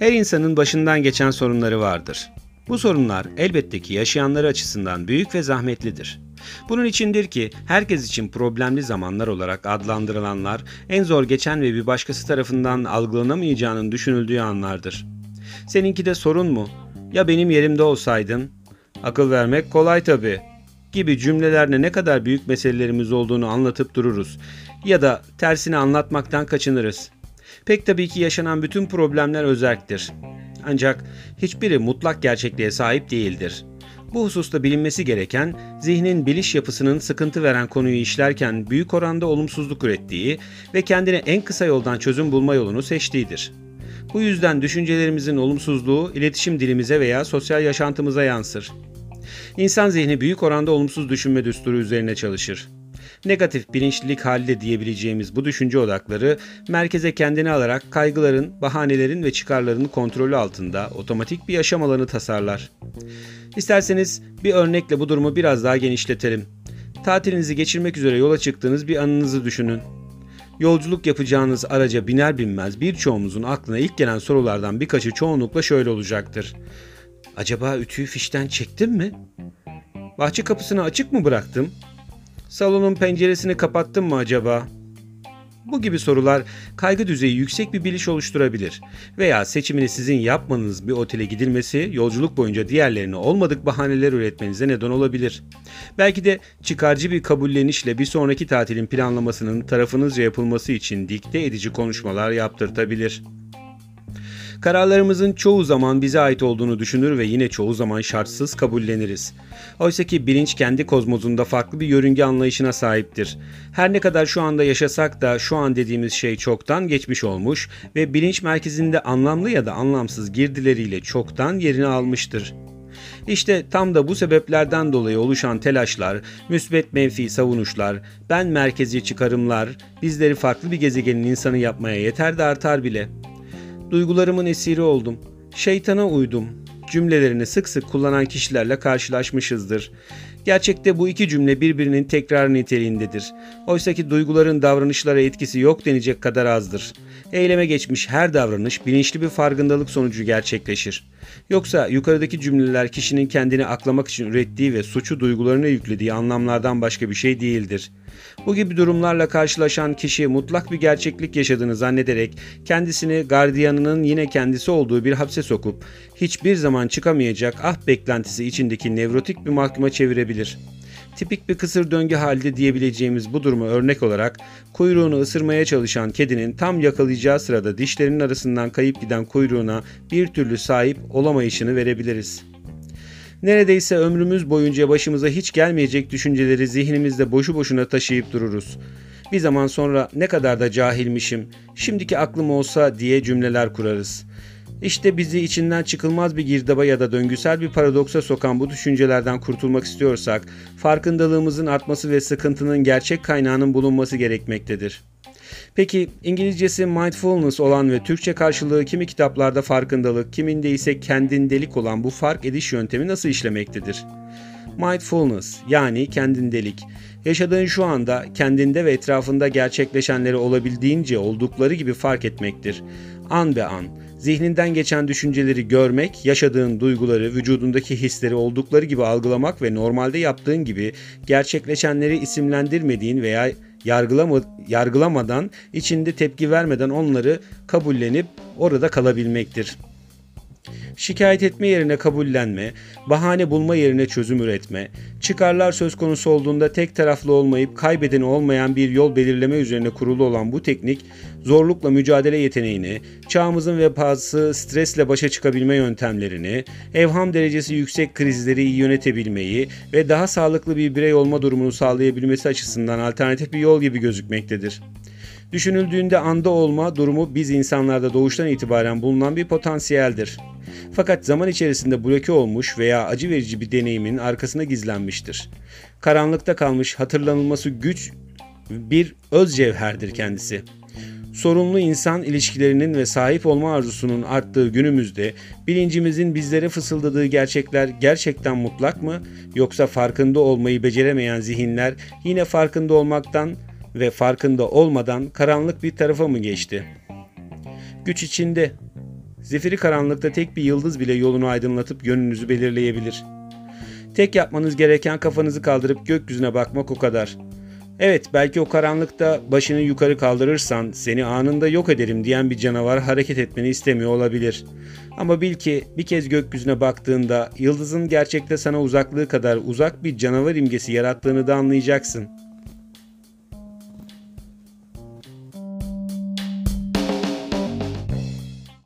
Her insanın başından geçen sorunları vardır. Bu sorunlar elbette ki yaşayanları açısından büyük ve zahmetlidir. Bunun içindir ki herkes için problemli zamanlar olarak adlandırılanlar en zor geçen ve bir başkası tarafından algılanamayacağının düşünüldüğü anlardır. Seninki de sorun mu? Ya benim yerimde olsaydın? Akıl vermek kolay tabii gibi cümlelerle ne kadar büyük meselelerimiz olduğunu anlatıp dururuz ya da tersini anlatmaktan kaçınırız. Pek tabii ki yaşanan bütün problemler özerktir. Ancak hiçbiri mutlak gerçekliğe sahip değildir. Bu hususta bilinmesi gereken, zihnin biliş yapısının sıkıntı veren konuyu işlerken büyük oranda olumsuzluk ürettiği ve kendine en kısa yoldan çözüm bulma yolunu seçtiğidir. Bu yüzden düşüncelerimizin olumsuzluğu iletişim dilimize veya sosyal yaşantımıza yansır. İnsan zihni büyük oranda olumsuz düşünme düsturu üzerine çalışır. Negatif bilinçlilik halde diyebileceğimiz bu düşünce odakları merkeze kendini alarak kaygıların, bahanelerin ve çıkarlarını kontrolü altında otomatik bir yaşam alanı tasarlar. İsterseniz bir örnekle bu durumu biraz daha genişletelim. Tatilinizi geçirmek üzere yola çıktığınız bir anınızı düşünün. Yolculuk yapacağınız araca biner binmez birçoğumuzun aklına ilk gelen sorulardan birkaçı çoğunlukla şöyle olacaktır. Acaba ütüyü fişten çektim mi? Bahçe kapısını açık mı bıraktım? Salonun penceresini kapattım mı acaba? Bu gibi sorular kaygı düzeyi yüksek bir biliş oluşturabilir veya seçimini sizin yapmanız bir otele gidilmesi yolculuk boyunca diğerlerine olmadık bahaneler üretmenize neden olabilir. Belki de çıkarcı bir kabullenişle bir sonraki tatilin planlamasının tarafınızca yapılması için dikte edici konuşmalar yaptırtabilir. Kararlarımızın çoğu zaman bize ait olduğunu düşünür ve yine çoğu zaman şartsız kabulleniriz. Oysa ki bilinç kendi kozmozunda farklı bir yörünge anlayışına sahiptir. Her ne kadar şu anda yaşasak da şu an dediğimiz şey çoktan geçmiş olmuş ve bilinç merkezinde anlamlı ya da anlamsız girdileriyle çoktan yerini almıştır. İşte tam da bu sebeplerden dolayı oluşan telaşlar, müsbet menfi savunuşlar, ben merkezi çıkarımlar bizleri farklı bir gezegenin insanı yapmaya yeter de artar bile.'' Duygularımın esiri oldum. Şeytana uydum. Cümlelerini sık sık kullanan kişilerle karşılaşmışızdır. Gerçekte bu iki cümle birbirinin tekrar niteliğindedir. Oysaki duyguların davranışlara etkisi yok denecek kadar azdır. Eyleme geçmiş her davranış bilinçli bir farkındalık sonucu gerçekleşir. Yoksa yukarıdaki cümleler kişinin kendini aklamak için ürettiği ve suçu duygularına yüklediği anlamlardan başka bir şey değildir. Bu gibi durumlarla karşılaşan kişi mutlak bir gerçeklik yaşadığını zannederek kendisini gardiyanının yine kendisi olduğu bir hapse sokup hiçbir zaman çıkamayacak ah beklentisi içindeki nevrotik bir mahkuma çevirebilir. Tipik bir kısır döngü halde diyebileceğimiz bu durumu örnek olarak kuyruğunu ısırmaya çalışan kedinin tam yakalayacağı sırada dişlerinin arasından kayıp giden kuyruğuna bir türlü sahip olamayışını verebiliriz. Neredeyse ömrümüz boyunca başımıza hiç gelmeyecek düşünceleri zihnimizde boşu boşuna taşıyıp dururuz. Bir zaman sonra ne kadar da cahilmişim, şimdiki aklım olsa diye cümleler kurarız. İşte bizi içinden çıkılmaz bir girdaba ya da döngüsel bir paradoksa sokan bu düşüncelerden kurtulmak istiyorsak, farkındalığımızın artması ve sıkıntının gerçek kaynağının bulunması gerekmektedir. Peki İngilizcesi mindfulness olan ve Türkçe karşılığı kimi kitaplarda farkındalık, kiminde ise kendindelik olan bu fark ediş yöntemi nasıl işlemektedir? Mindfulness yani kendindelik, yaşadığın şu anda kendinde ve etrafında gerçekleşenleri olabildiğince oldukları gibi fark etmektir. An be an, zihninden geçen düşünceleri görmek, yaşadığın duyguları, vücudundaki hisleri oldukları gibi algılamak ve normalde yaptığın gibi gerçekleşenleri isimlendirmediğin veya yargılama, yargılamadan, içinde tepki vermeden onları kabullenip orada kalabilmektir. Şikayet etme yerine kabullenme, bahane bulma yerine çözüm üretme, çıkarlar söz konusu olduğunda tek taraflı olmayıp kaybedeni olmayan bir yol belirleme üzerine kurulu olan bu teknik, zorlukla mücadele yeteneğini, çağımızın vebası stresle başa çıkabilme yöntemlerini, evham derecesi yüksek krizleri iyi yönetebilmeyi ve daha sağlıklı bir birey olma durumunu sağlayabilmesi açısından alternatif bir yol gibi gözükmektedir. Düşünüldüğünde anda olma durumu biz insanlarda doğuştan itibaren bulunan bir potansiyeldir. Fakat zaman içerisinde bloke olmuş veya acı verici bir deneyimin arkasına gizlenmiştir. Karanlıkta kalmış hatırlanılması güç bir öz cevherdir kendisi. Sorunlu insan ilişkilerinin ve sahip olma arzusunun arttığı günümüzde bilincimizin bizlere fısıldadığı gerçekler gerçekten mutlak mı yoksa farkında olmayı beceremeyen zihinler yine farkında olmaktan ve farkında olmadan karanlık bir tarafa mı geçti? Güç içinde, Zifiri karanlıkta tek bir yıldız bile yolunu aydınlatıp yönünüzü belirleyebilir. Tek yapmanız gereken kafanızı kaldırıp gökyüzüne bakmak o kadar. Evet belki o karanlıkta başını yukarı kaldırırsan seni anında yok ederim diyen bir canavar hareket etmeni istemiyor olabilir. Ama bil ki bir kez gökyüzüne baktığında yıldızın gerçekte sana uzaklığı kadar uzak bir canavar imgesi yarattığını da anlayacaksın.